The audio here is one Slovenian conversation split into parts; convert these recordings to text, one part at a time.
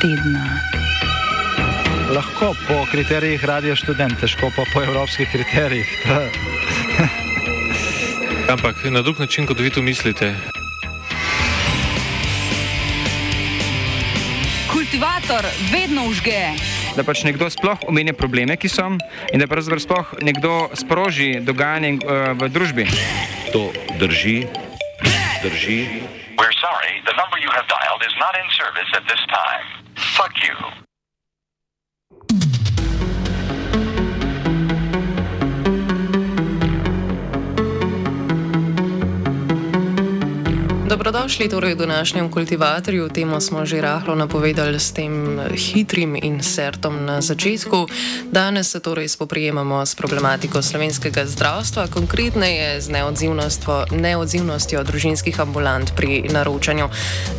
tedna. Lahko po kriterijih radio študent, težko pa po evropskih kriterijih. Ampak na drug način, kot vi to mislite. Kultivator vedno užge. da pač nekdo sploh omenja probleme, ki so in da pravzaprav sploh nekdo sproži dogajanje uh, v družbi. To drži, drži. We're sorry, the number you have dialed is not in service at this time. Fuck you. Dobrodošli torej v današnjem kultivatorju. Temo smo že rahlo napovedali s tem hitrim insertom na začetku. Danes se torej spoprijemamo s problematiko slovenskega zdravstva, konkretneje z neodzivnostjo, družinskih ambulant pri naročanju.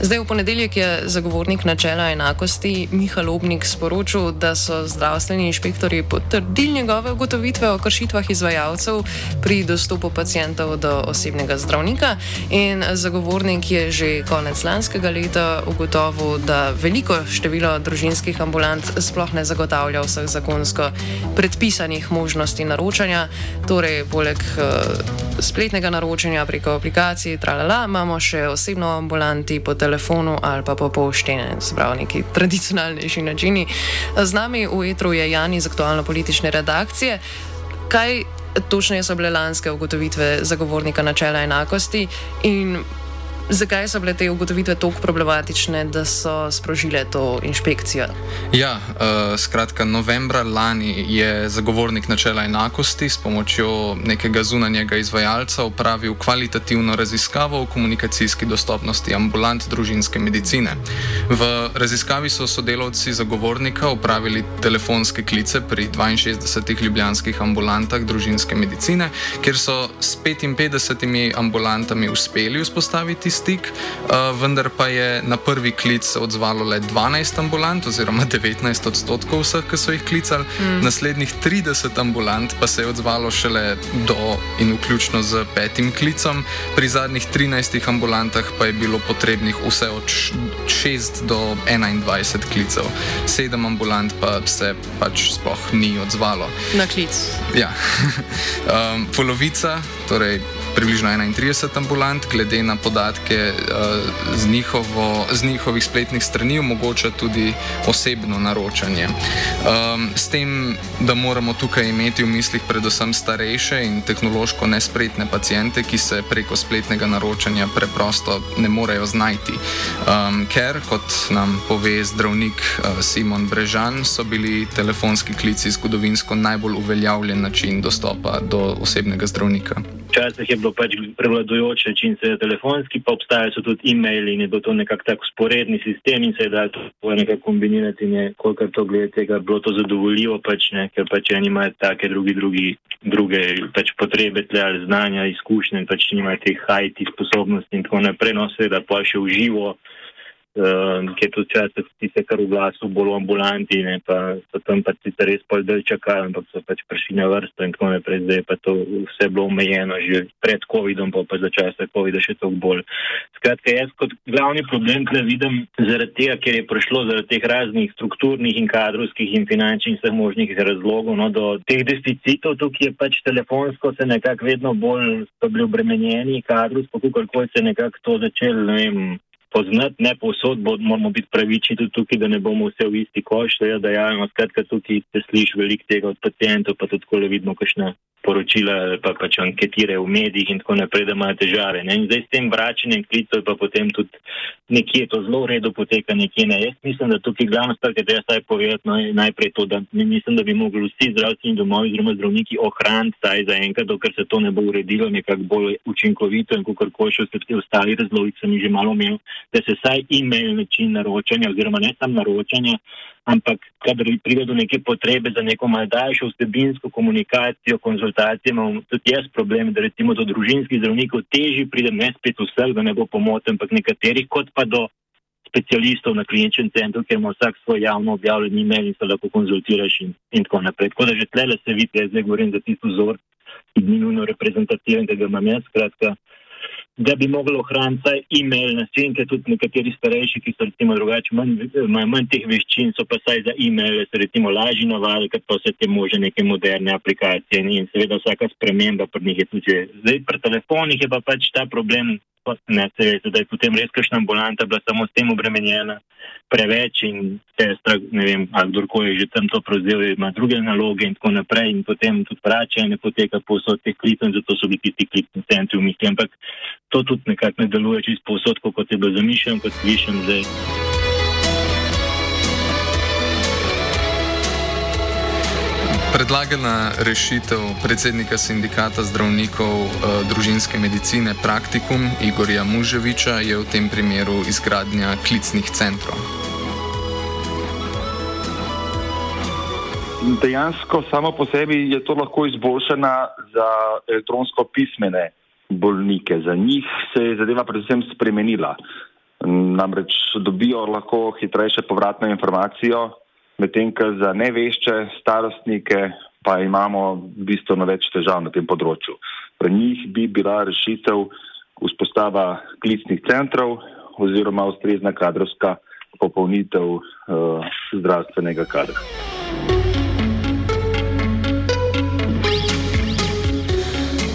Zdaj v ponedeljek je zagovornik načela enakosti Miha Lobnik sporočil, da so zdravstveni inšpektori potrdili njegove ugotovitve o kršitvah izvajalcev pri dostopu pacijentov do osebnega zdravnika in zagovornik Zagovornik je že konec lanskega leta ugotovil, da veliko število družinskih ambulant sploh ne zagotavlja vseh zakonsko predpisanih možnosti naročanja. Torej, poleg uh, spletnega naročanja preko aplikacij, tralala, imamo še osebno ambulanti po telefonu ali pa po pošti, zbrav neki tradicionalnejši načini. Z nami v etru je Jani iz aktualno-politične redakcije. Kaj točno so bile lanske ugotovitve zagovornika načela enakosti in Zakaj so bile te ugotovitve tako problematične, da so sprožile to inšpekcijo? Ja, uh, skratka, novembra lani je zagovornik načela enakosti s pomočjo nekega zunanjega izvajalca upravil kvalitativno raziskavo o komunikacijski dostopnosti ambulant družinske medicine. V raziskavi so sodelavci zagovornika upravili telefonske klice pri 62 ljubljanskih ambulantah družinske medicine, kjer so s 55 ambulantami uspeli vzpostaviti stik, uh, vendar pa je na prvi klic odzvalo le 12 ambulant, oziroma 19 odstotkov vseh, ki so jih klicali, mm. naslednjih 30 ambulant pa se je odzvalo šele do in vključno z petim klicem, pri zadnjih 13 ambulantah pa je bilo potrebnih vse od 6 do 21 klicev, sedem ambulant pa se pač sploh ni odzvalo. Na klic. Ja, um, polovica, torej približno 31 ambulant, glede na podatke uh, z, njihovo, z njihovih spletnih strani, omogoča tudi osebno naročanje. Um, s tem, da moramo tukaj imeti v mislih predvsem starejše in tehnološko nespretne pacijente, ki se preko spletnega naročanja preprosto ne morejo znajti. Um, ker, kot nam pove zdravnik uh, Simon Brežan, so bili telefonski klici zgodovinsko najbolj uveljavljen način dostopa do osebnega zdravnika. Včasih je bilo pač prevladujoče način, se je telefonski, pa obstajajo tudi e-maili in je bilo to nekako tako sporedni sistem in se je dalo to nekako kombinirati in je, kolikor to glede tega, bilo to zadovoljivo, pač ne, ker pač eni imajo take drugi, drugi, druge pač potrebe, tle ali znanja, izkušnje pač nimajo teh IT sposobnosti in tako naprej, no seveda pa še v živo uh, ki je tudi včasih tiste, kar v glasu bolj ambulanti, ne, pa so tam pa sicer res pol del čakali, ampak so pač prišli na vrsto in tako naprej, zdaj pa to vse bilo omejeno že pred COVID-om, pa pa za časa COVID-a še toliko bolj. Skratka, jaz kot glavni problem, ki ga vidim zaradi tega, ker je prišlo zaradi teh raznih strukturnih in kadrovskih in finančnih vseh možnih razlogov, no, do teh deficitov, tukaj je pač telefonsko se nekako vedno bolj so bili obremenjeni, kadrovsko, kako se je nekako to začelo, ne vem, poznati, ne povsod, bo, moramo biti pravični tudi tukaj, da ne bomo vse v isti koš, da ja, dajemo. Skratka, tukaj se sliši veliko tega od pacijentov, pa tudi, ko le vidimo, kakšne poročila, pa pač anketire v medijih in tako naprej, da imajo težave. Ne? In zdaj s tem vračanjem klicev pa potem tudi nekje to zelo v redu poteka, nekje ne. Jaz mislim, da tukaj glavno stvar, ki treba saj povedati, no, je najprej to, da mislim, da bi mogli vsi zdravstveni domovi oziroma zdravniki ohraniti saj za enkrat, dokler se to ne bo uredilo nekako bolj učinkovito in kako koli še vse ostali razlogi, sem jih že malo imel, da se saj e-mail način naročanja oziroma ne samo naročanja, ampak kadar pride do neke potrebe za neko malo daljšo vsebinsko komunikacijo, konzultacije, imam tudi jaz problem, da recimo do družinskih zdravnikov teži pridem ne spet vseh, da ne bo pomoten, ampak nekaterih kot pa do specialistov na kliničnem centru, ker ima vsak svoj javno objavljen e-mail in se lahko konzultiraš in, in tako naprej. Tako da že tlele se vidi, jaz zdaj govorim za tisto vzor, ki ni nujno reprezentativen, da ga imam jaz, skratka da bi mogli ohraniti vsaj e-mail na svinke, tudi nekateri starejši, ki so recimo drugače, imajo manj teh veščin, so pa saj za e-mail, se recimo lažje navadili, ker pa vse te može neke moderne aplikacije in seveda vsaka sprememba pri njih je tudi. Zdaj pri telefonih je pa pač ta problem, ne se veste, da je potem res kakšna ambulanta bila samo s tem obremenjena preveč in sestra, ne vem, ali kdorkoli je že tam to prevzel, ima druge naloge in tako naprej in potem tudi vračanje poteka povsod teh klicev in zato so bili ti klicni centri v misli, ampak to tudi nekako ne deluje čisto povsod, kot je bilo zamišljeno, kot slišim zdaj. Predlagana rešitev predsednika sindikata zdravnikov eh, družinske medicine Praktikum Igorja Muževiča je v tem primeru izgradnja klicnih centrov. Dejansko samo po sebi je to lahko izboljšana za elektronsko pismene bolnike. Za njih se je zadeva predvsem spremenila. Namreč dobijo lahko hitrejše povratno informacijo, medtem ko za nevešče starostnike pa imamo bistveno več težav na tem področju. Pri njih bi bila rešitev vzpostava klicnih centrov oziroma ustrezna kadrovska popolnitev uh, zdravstvenega kadra.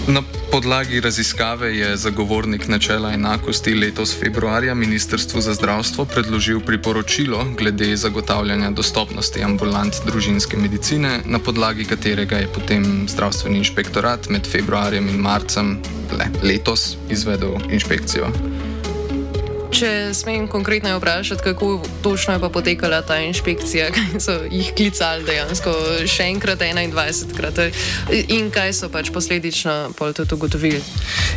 Na podlagi raziskave je zagovornik načela enakosti letos februarja Ministrstvu za zdravstvo predložil priporočilo glede zagotavljanja dostopnosti ambulant družinske medicine, na podlagi katerega je potem zdravstveni inšpektorat med februarjem in marcem le, letos izvedel inšpekcijo. Če smem konkretno vprašati, kako točno je pa potekala ta inšpekcija, kaj so jih klicali dejansko še enkrat, 21 krat in kaj so pač posledično pol tudi ugotovili?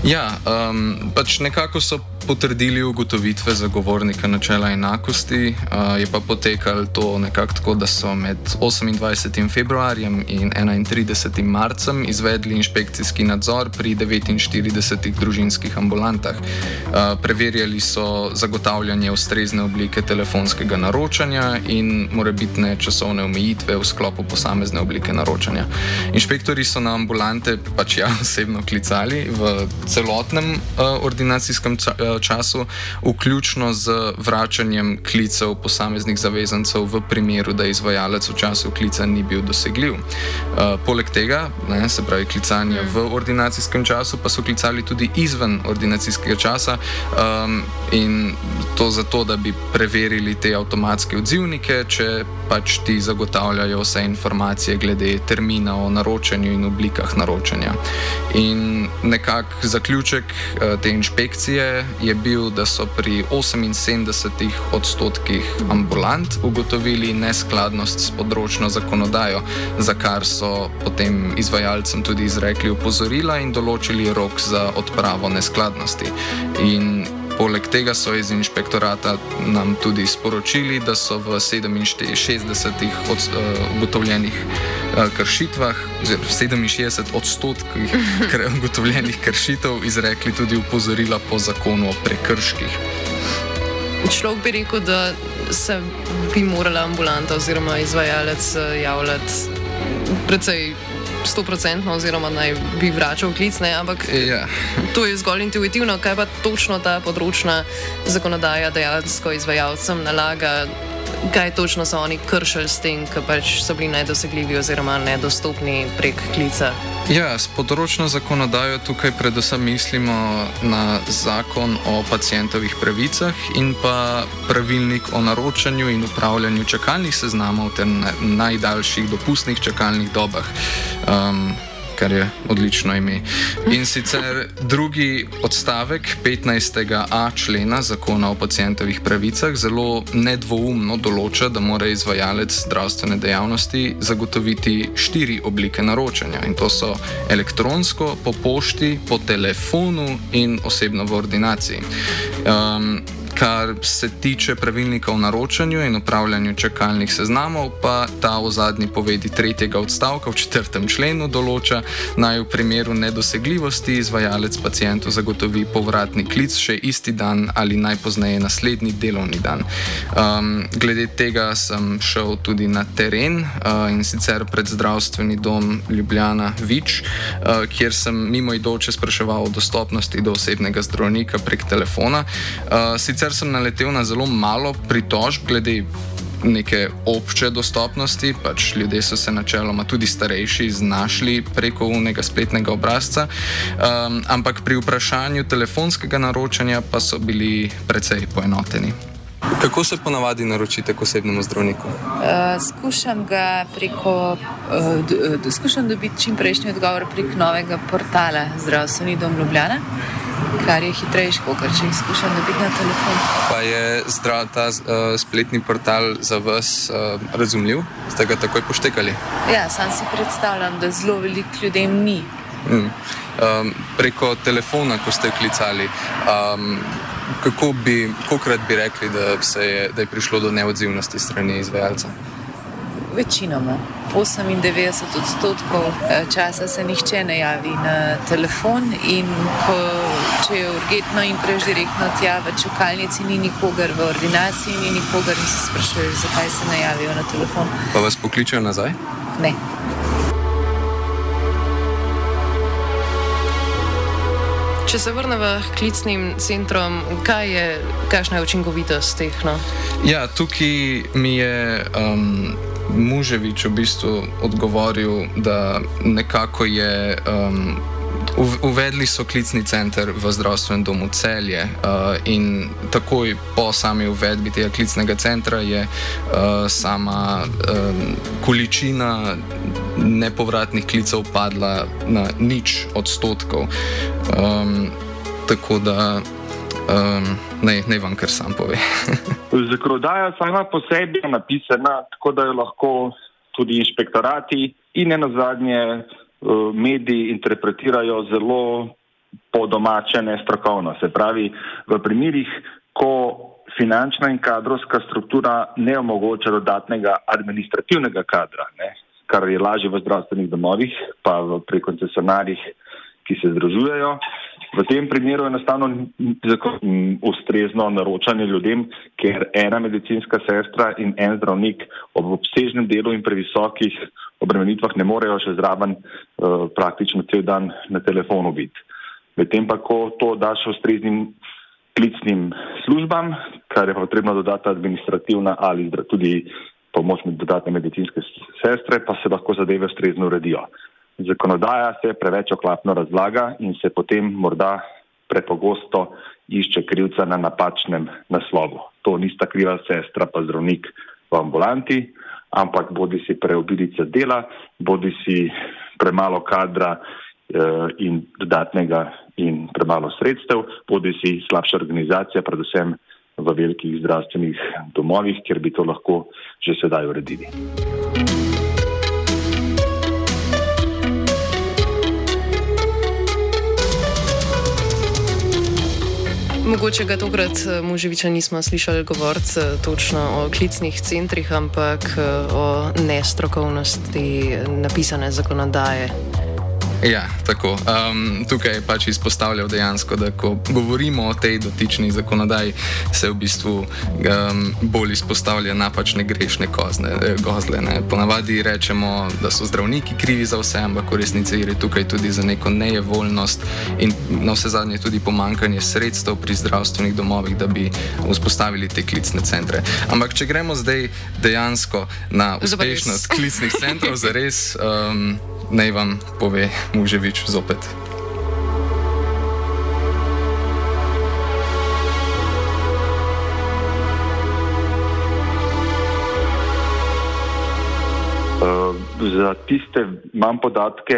Ja, um, pač nekako so potrdili ugotovitve zagovornika načela enakosti, uh, je pa potekalo to nekako tako, da so med 28. februarjem in 31. marcem izvedli inšpekcijski nadzor pri 49 družinskih ambulantah. Uh, preverjali so zagotavljanje ustrezne oblike telefonskega naročanja in morebitne časovne omejitve v sklopu posamezne oblike naročanja. Inšpektori so na ambulante pač ja osebno klicali v celotnem uh, ordinacijskem uh, času, vključno z vračanjem klicev posameznih zavezancev v primeru, da izvajalec v času klica ni bil dosegljiv. Uh, poleg tega, ne, se pravi klicanje v ordinacijskem času, pa so klicali tudi izven ordinacijskega časa um, in to zato, da bi preverili te avtomatske odzivnike, če pač ti zagotavljajo vse informacije glede termina o naročanju in oblikah naročanja. In nekak zaključek eh, te inšpekcije je bil, da so pri 78 odstotkih ambulant ugotovili neskladnost s področno zakonodajo, za kar so potem izvajalcem tudi izrekli opozorila in določili rok za odpravo neskladnosti. In Poleg tega so iz inšpektorata nam tudi sporočili, da so v 67 od, uh, ugotovljenih uh, kršitvah, oziroma 67 odstotkih ugotovljenih kršitev, izrekli tudi upozorila po zakonu o prekrških. Človek bi rekel, da se bi morala ambulanta oziroma izvajalec eh, javljati precej stoprocentno, oziroma naj bi vračal klic, ne, ampak ja. to je zgolj intuitivno, kaj pa točno ta področna zakonodaja dejansko izvajalcem nalaga. Kaj točno so oni kršili s tem, ker pač so bili nedosegljivi oziroma nedostopni prek klica? Ja, s področno zakonodajo tukaj predvsem mislimo na zakon o pacijentovih pravicah in pa pravilnik o naročanju in upravljanju čakalnih seznamov ter najdaljših dopustnih čakalnih dobah. Um, kar je odlično ime. In sicer drugi odstavek 15a člena zakona o pacijentovih pravicah zelo nedvoumno določa, da mora izvajalec zdravstvene dejavnosti zagotoviti štiri oblike naročanja. In to so elektronsko, po pošti, po telefonu in osebno v ordinaciji. Um, Kar se tiče pravilnika o naročanju in upravljanju čakalnih seznamov, pa ta v zadnji povedi tretjega odstavka v četrtem členu določa, naj v primeru nedosegljivosti izvajalec pacijentu zagotovi povratni klic še isti dan ali najpozneje naslednji delovni dan. Um, glede tega sem šel tudi na teren uh, in sicer pred zdravstveni dom Ljubljana Vič, uh, kjer sem mimoidoče spraševal o dostopnosti do osebnega zdravnika prek telefona. Uh, sem naletel na zelo malo pritožb glede neke obče dostopnosti, pač ljudje so se načeloma tudi starejši znašli preko unega spletnega obrazca, um, ampak pri vprašanju telefonskega naročanja pa so bili precej poenoteni. Kako se ponavadi naročite k osebnemu zdravniku? Uh, skušam ga preko, uh, skušam dobiti čim prejšnji odgovor prek novega portala Zdravstveni dom Ljubljana kar je hitrejše, kot če jih skušam dobiti na telefon. Pa je zdrav ta uh, spletni portal za vas uh, razumljiv? Ste ga takoj poštekali? Ja, sam si predstavljam, da zelo veliko ljudem ni. Mm. Um, preko telefona, ko ste klicali, um, kako bi, kolikrat bi rekli, da, je, da je prišlo do neodzivnosti strani izvajalca? Večinoma. 98 odstotkov eh, časa se nihče ne javi na telefon, in ko, če je urgentno in prež direktno tja v čakalnici, ni nikogar v ordinaciji, ni nikogar, in se sprašuješ, zakaj se ne javijo na telefon. Pa vas pokličejo nazaj? Ne. Če se vrnemo k klicnim centrom, kaj je, kakšna je učinkovitost teh? No? Ja, tukaj mi je. Um, Muževič v bistvu odgovoril, da nekako je. Um, Uvedli so klicni center v zdravstvenem domu celje uh, in takoj po sami uvedbi tega klicnega centra je uh, sama um, količina nepovratnih klicev padla na nič odstotkov. Um, tako da Um, ne, ne vam, kar sam pove. Zakonodaja sama po sebi je napisana tako, da jo lahko tudi inšpektorati in eno zadnje uh, mediji interpretirajo zelo po domače, ne strokovno. Se pravi, v primerih, ko finančna in kadrovska struktura ne omogoča dodatnega administrativnega kadra, ne, kar je lažje v zdravstvenih domovih, pa v prekoncesionarjih, ki se združujejo. V tem primeru je enostavno ustrezno naročanje ljudem, ker ena medicinska sestra in en zdravnik ob obsežnem delu in previsokih obremenitvah ne morejo še zraven uh, praktično cel dan na telefonu biti. Medtem pa, ko to daš ustreznim klicnim službam, kar je pa potrebno dodati administrativna ali tudi pomoč med dodatne medicinske sestre, pa se lahko zadeve ustrezno uredijo. Zakonodaja se preveč oklapno razlaga in se potem morda prepogosto išče krivca na napačnem naslovu. To nista kriva sestra pa zdravnik v ambulanti, ampak bodi si preobilica dela, bodi si premalo kadra eh, in dodatnega in premalo sredstev, bodi si slabša organizacija, predvsem v velikih zdravstvenih domovih, kjer bi to lahko že sedaj uredili. Mogoče ga tokrat eh, Muževiča nismo slišali govoriti eh, točno o klicnih centrih, ampak eh, o nestrokovnosti napisane zakonodaje. Ja, tako. Um, tukaj je pač izpostavljal dejansko, da ko govorimo o tej dotični zakonodaji, se v bistvu um, bolj izpostavlja napačne grešne kozne, eh, gozle. Ne. Ponavadi rečemo, da so zdravniki krivi za vse, ampak v resnici gre tukaj tudi za neko nejevoljnost in na vse zadnje tudi pomankanje sredstev pri zdravstvenih domovih, da bi vzpostavili te klicne centre. Ampak če gremo zdaj dejansko na uspešnost klicnih centrov, zares. Um, naj vam pove Muževič zopet. Uh, za tiste imam podatke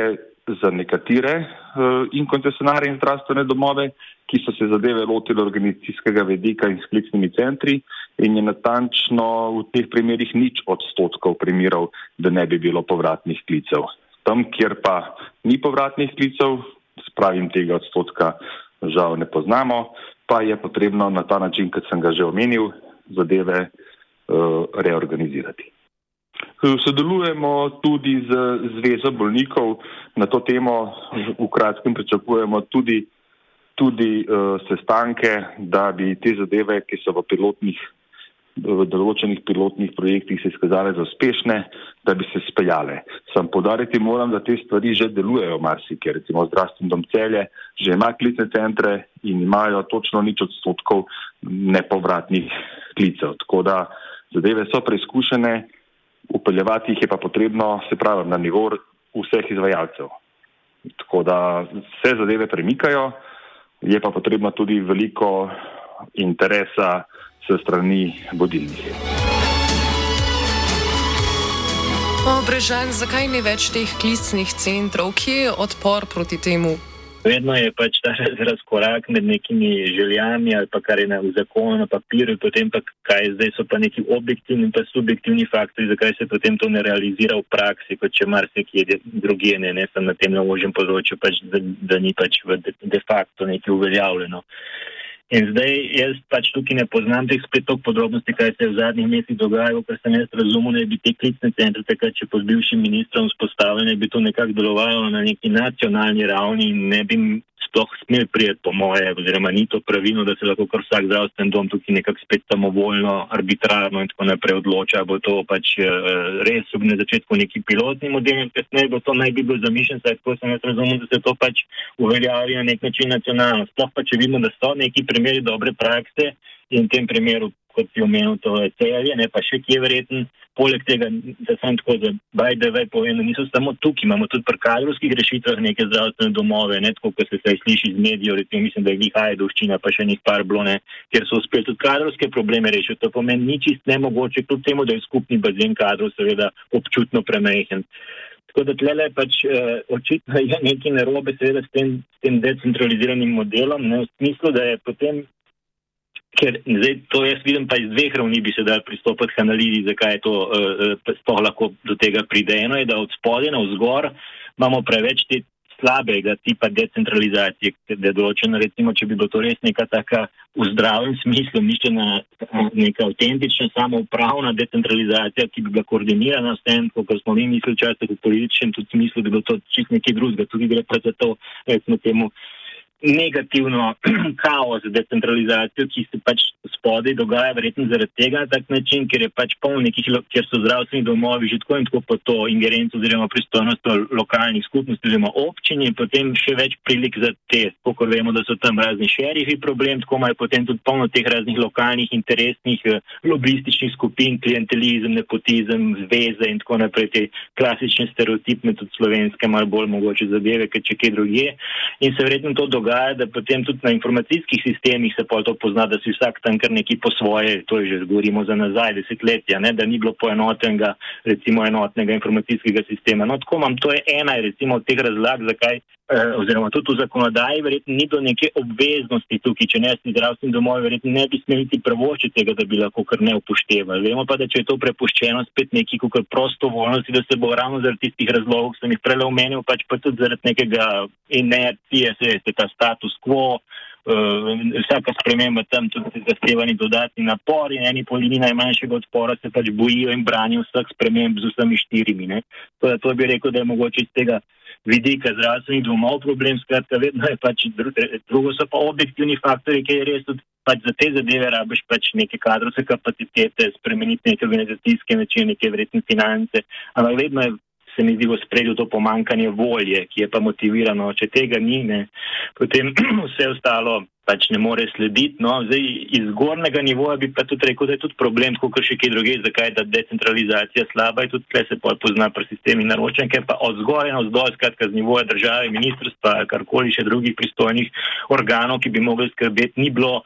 za nekatere uh, in koncesionarje in zdravstvene domove, ki so se zadeve lotili organizacijskega vedika in s klicnimi centri in je natančno v teh primerjih nič odstotkov primerov, da ne bi bilo povratnih klicev. Tam, kjer pa ni povratnih klicev, spravim tega odstotka, žal ne poznamo, pa je potrebno na ta način, kot sem ga že omenil, zadeve uh, reorganizirati. Sodelujemo tudi z Zvezo bolnikov na to temo, v kratkem pričakujemo tudi, tudi uh, sestanke, da bi te zadeve, ki so v pilotnih v določenih pilotnih projektih se izkazale za uspešne, da bi se speljale. Sam podariti moram, da te stvari že delujejo marsikje, recimo zdravstveni dom celje že ima klicne centre in imajo točno nič odstotkov nepovratnih klicev. Tako da zadeve so preizkušene, upeljevati jih je pa potrebno, se pravi, na nivo vseh izvajalcev. Tako da se zadeve premikajo, je pa potrebno tudi veliko interesa se strani vodilnih. Obrežan, zakaj ni več teh klicnih centrov? Kje je odpor proti temu? Vedno je pač ta razkorak med nekimi željami ali pa kar je na zakonu, na papirju, potem pa kaj zdaj so pa neki objektivni in pa subjektivni faktori, zakaj se potem to ne realizira v praksi, kot če marsikje drugje, ne, ne samo na tem naložen področju, pač, da, da ni pač v de, de facto nekaj uveljavljeno. In zdaj jaz pač tukaj ne poznam teh spet toliko podrobnosti, kaj se je v zadnjih mesecih dogajalo, ker sem jaz razumel, da bi te klicne centre, takrat, če pod bivšim ministrom spostavljene, bi to nekako delovalo na neki nacionalni ravni in ne bi sploh smel prijeti po moje, oziroma ni to pravilno, da se lahko kar vsak zdravstven dom tukaj nekako spet samovoljno, arbitrarno in tako naprej odloča, bo to pač uh, res v na začetku neki pilotni model in kasneje bo to naj bi bil zamišljen, saj tako sem jaz razumel, da se to pač uveljavi na nek način nacionalno. Sploh pa če vidimo, da so neki primeri dobre prakse in v tem primeru kot si omenil, to je celje, ne pa še kje verjeten. Poleg tega, da sem tako za BDV povedal, niso samo tukaj, imamo tudi pri kadrovskih rešitvah neke zdravstvene domove, ne tako, kot se zdaj sliši z medijev, recimo, mislim, da je njih Ajdovščina, pa še njih par blone, ker so uspeli tudi kadrovske probleme rešiti. To pomeni, ni čist nemogoče, kljub temu, da je skupni bazen kadrov seveda občutno premehen. Tako da tle pač uh, očitno je nekaj narobe seveda s tem, s tem decentraliziranim modelom, ne, v smislu, da je potem Ker zdaj to jaz vidim, pa iz dveh ravni bi se dal pristopiti k analizi, zakaj je to uh, sploh lahko do tega pride. Eno je, da od spodaj na vzgor imamo preveč te slabega tipa decentralizacije, da je določeno, recimo, če bi bilo to res neka taka v zdravem smislu, mišljena neka avtentična, samoupravna decentralizacija, ki bi bila koordinirana s tem, kot smo mi mislili včasih v političnem tudi smislu, da bi bilo to čist nekaj drugega, tudi gre pa za to, recimo temu negativno kaos decentralizacijo, ki se pač spodaj dogaja, verjetno zaradi tega tak način, ker je pač polno nekih, kjer so zdravstveni domovi že tako in tako po to ingerenco oziroma pristojnost lokalnih skupnosti oziroma občin in potem še več prilik za te, kako vemo, da so tam razni šerifi problem, tako imajo potem tudi polno teh raznih lokalnih interesnih, eh, lobističnih skupin, klientelizem, nepotizem, zveze in tako naprej, te klasične stereotipne, tudi slovenske, malo bolj mogoče zadeve, ker če kje drugje. In se verjetno to dogaja dogaja, da potem tudi na informacijskih sistemih se to pozna, da si vsak tam kar neki po svoje, to je že govorimo za nazaj desetletja, ne, da ni bilo poenotenega, recimo enotnega informacijskega sistema. No, tako imam, to je ena recimo od teh razlag, zakaj, oziroma tudi v zakonodaji, verjetno ni do neke obveznosti tukaj, če ne si zdravstveni domovi, verjetno ne bi smeli ti pravočiti tega, da bi lahko kar ne upoštevali. Vemo pa, da če je to prepuščeno spet neki kukor prostovoljnosti, da se bo ravno zaradi tistih razlogov, ki sem jih prej omenil, pač pa tudi zaradi nekega inercije, se veste, ta status quo, uh, vsaka sprememba tam tudi zahtevani dodatni napori, eni po liniji najmanjšega odpora se pač bojijo in branijo vseh sprememb z vsemi štirimi. To, to bi rekel, da je mogoče iz tega vidika zdravstvenih domov problem, skratka, vedno je pač drugo, so pa objektivni faktori, ki je res tudi. Pač za te zadeve rabiš pač neke kadrovske kapacitete, spremeniti neke organizacijske načine, neke vredne finance, ampak vedno je se mi zdi v spredju to pomankanje volje, ki je pa motivirano. Če tega ni, ne, potem vse ostalo pač ne more slediti. No. Zdaj, iz zgornjega nivoja bi pa tudi rekel, da je tudi problem, kot še kje druge, zakaj je ta decentralizacija slaba in tudi tle se pozna pri sistemi naročanja, ker pa od zgoraj na vzdolj, skratka z nivoja države, ministrstva, karkoli še drugih pristojnih organov, ki bi mogli skrbeti, ni bilo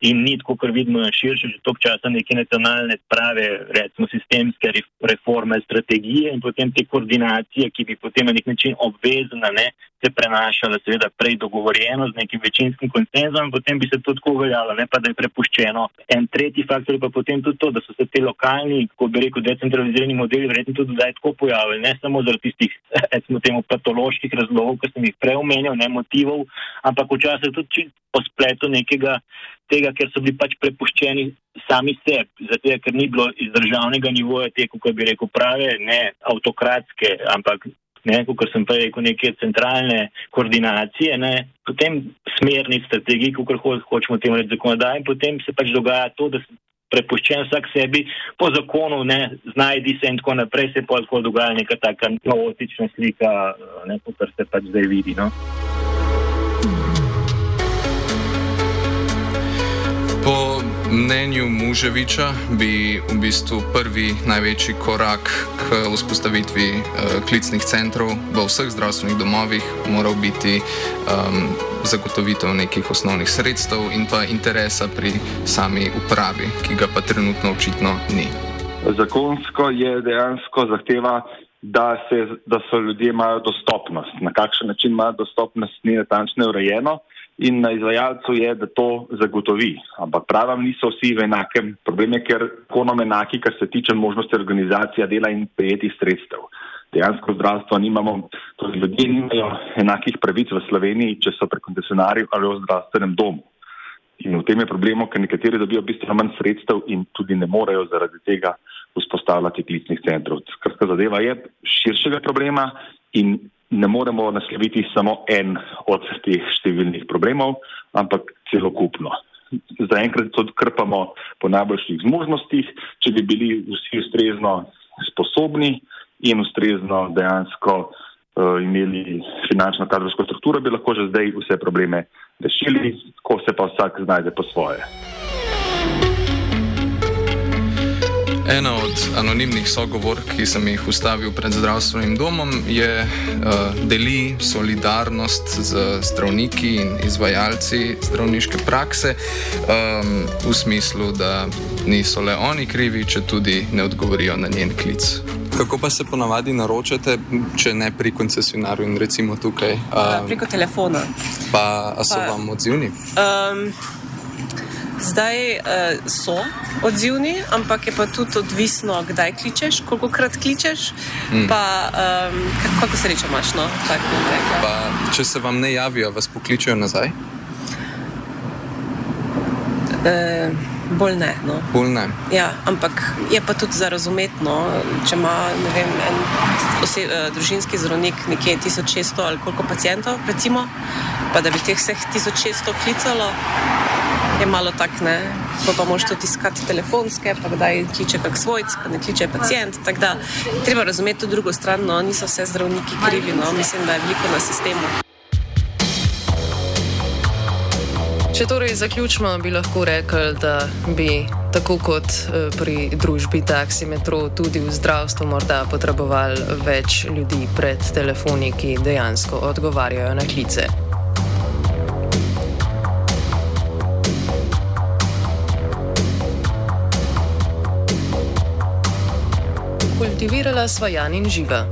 in ni tako, kar vidimo na širše, že tok časa neke nacionalne prave, recimo sistemske reforme, strategije in potem te koordinacije, ki bi potem na nek način obvezna, ne, se prenašala seveda prej dogovorjeno z nekim večinskim konsenzom, potem bi se to tako uveljavilo, ne pa da je prepuščeno. En tretji faktor je pa potem tudi to, da so se te lokalni, kot bi rekel, decentralizirani modeli verjetno tudi zdaj tako pojavili, ne samo zaradi tistih, recimo temu, patoloških razlogov, ki sem jih prej omenil, ne motivov, ampak včasih tudi po spletu nekega tega, ker so bili pač prepuščeni sami sebi, zato ker ni bilo iz državnega nivoja te, kako bi rekel, prave, ne avtokratske, ampak ne, kot sem prej rekel, neke centralne koordinacije, ne, potem smernic, strategij, kot hočemo temu reči zakonodaj, in potem se pač dogaja to, da se prepuščen vsak sebi po zakonu, ne, znajdi se in tako naprej, se pa lahko dogaja neka taka kaotična slika, ne, kot se pač zdaj vidi. No. Mnenju Muževiča bi v bistvu prvi največji korak k vzpostavitvi uh, klicnih centrov v vseh zdravstvenih domovih moral biti um, zagotovitev nekih osnovnih sredstev in pa interesa pri sami upravi, ki ga pa trenutno očitno ni. Zakonsko je dejansko zahteva, da, se, da so ljudje imajo dostopnost. Na kakšen način imajo dostopnost, ni natančno urejeno in na izvajalcu je, da to zagotovi. Ampak pravim, niso vsi v enakem. Problem je, ker konom enaki, kar se tiče možnosti organizacije dela in prejetih sredstev. Dejansko zdravstvo nimamo, torej ljudje nimajo enakih pravic v Sloveniji, če so pri koncesionarju ali v zdravstvenem domu. In v tem je problem, ker nekateri dobijo bistveno manj sredstev in tudi ne morejo zaradi tega vzpostavljati klicnih centrov. Skratka, zadeva je širšega problema in ne moremo nasloviti samo en od teh številnih problemov, ampak celokupno. Zaenkrat to krpamo po najboljših zmožnostih, če bi bili vsi ustrezno sposobni in ustrezno dejansko uh, imeli finančno kadrovsko strukturo, bi lahko že zdaj vse probleme rešili, ko se pa vsak znajde po svoje. Ena od anonimnih sogovork, ki sem jih ustavil pred zdravstvenim domom, je uh, deli solidarnost z zdravniki in izvajalci zdravniške prakse um, v smislu, da niso le oni krivi, če tudi ne odgovorijo na njen klic. Kako pa se ponavadi naročate, če ne pri koncesionarju in recimo tukaj? Um, preko telefona. Pa, a so pa, vam odzivni? Um, Zdaj uh, so odzivni, ampak je pa tudi odvisno, kdaj kličeš, koliko krat kličeš. Mm. Pa, um, kako se reče, imaš no? tak, pa, če se vam ne javijo, vas pokličejo nazaj? Uh, bolj ne. No. Bolj ne. Ja, ampak je pa tudi za razumetno, če ima vem, en ose, uh, družinski zdravnik nekje 1600 ali koliko pacijentov, recimo, pa da bi teh vseh 1600 klicalo je malo tak, ne. Pa, moš tudi iskati telefonske, pa kdaj kliče kak svojc, pa ne kliče pacijent. Tako da treba razumeti tudi drugo stran, no, niso vse zdravniki krivi, no, mislim, da je veliko na sistemu. Če torej zaključimo, bi lahko rekli, da bi tako kot eh, pri družbi Taxi Metro tudi v zdravstvu morda potrebovali več ljudi pred telefoni, ki dejansko odgovarjajo na klice. Kultivirala sva Jan in živa.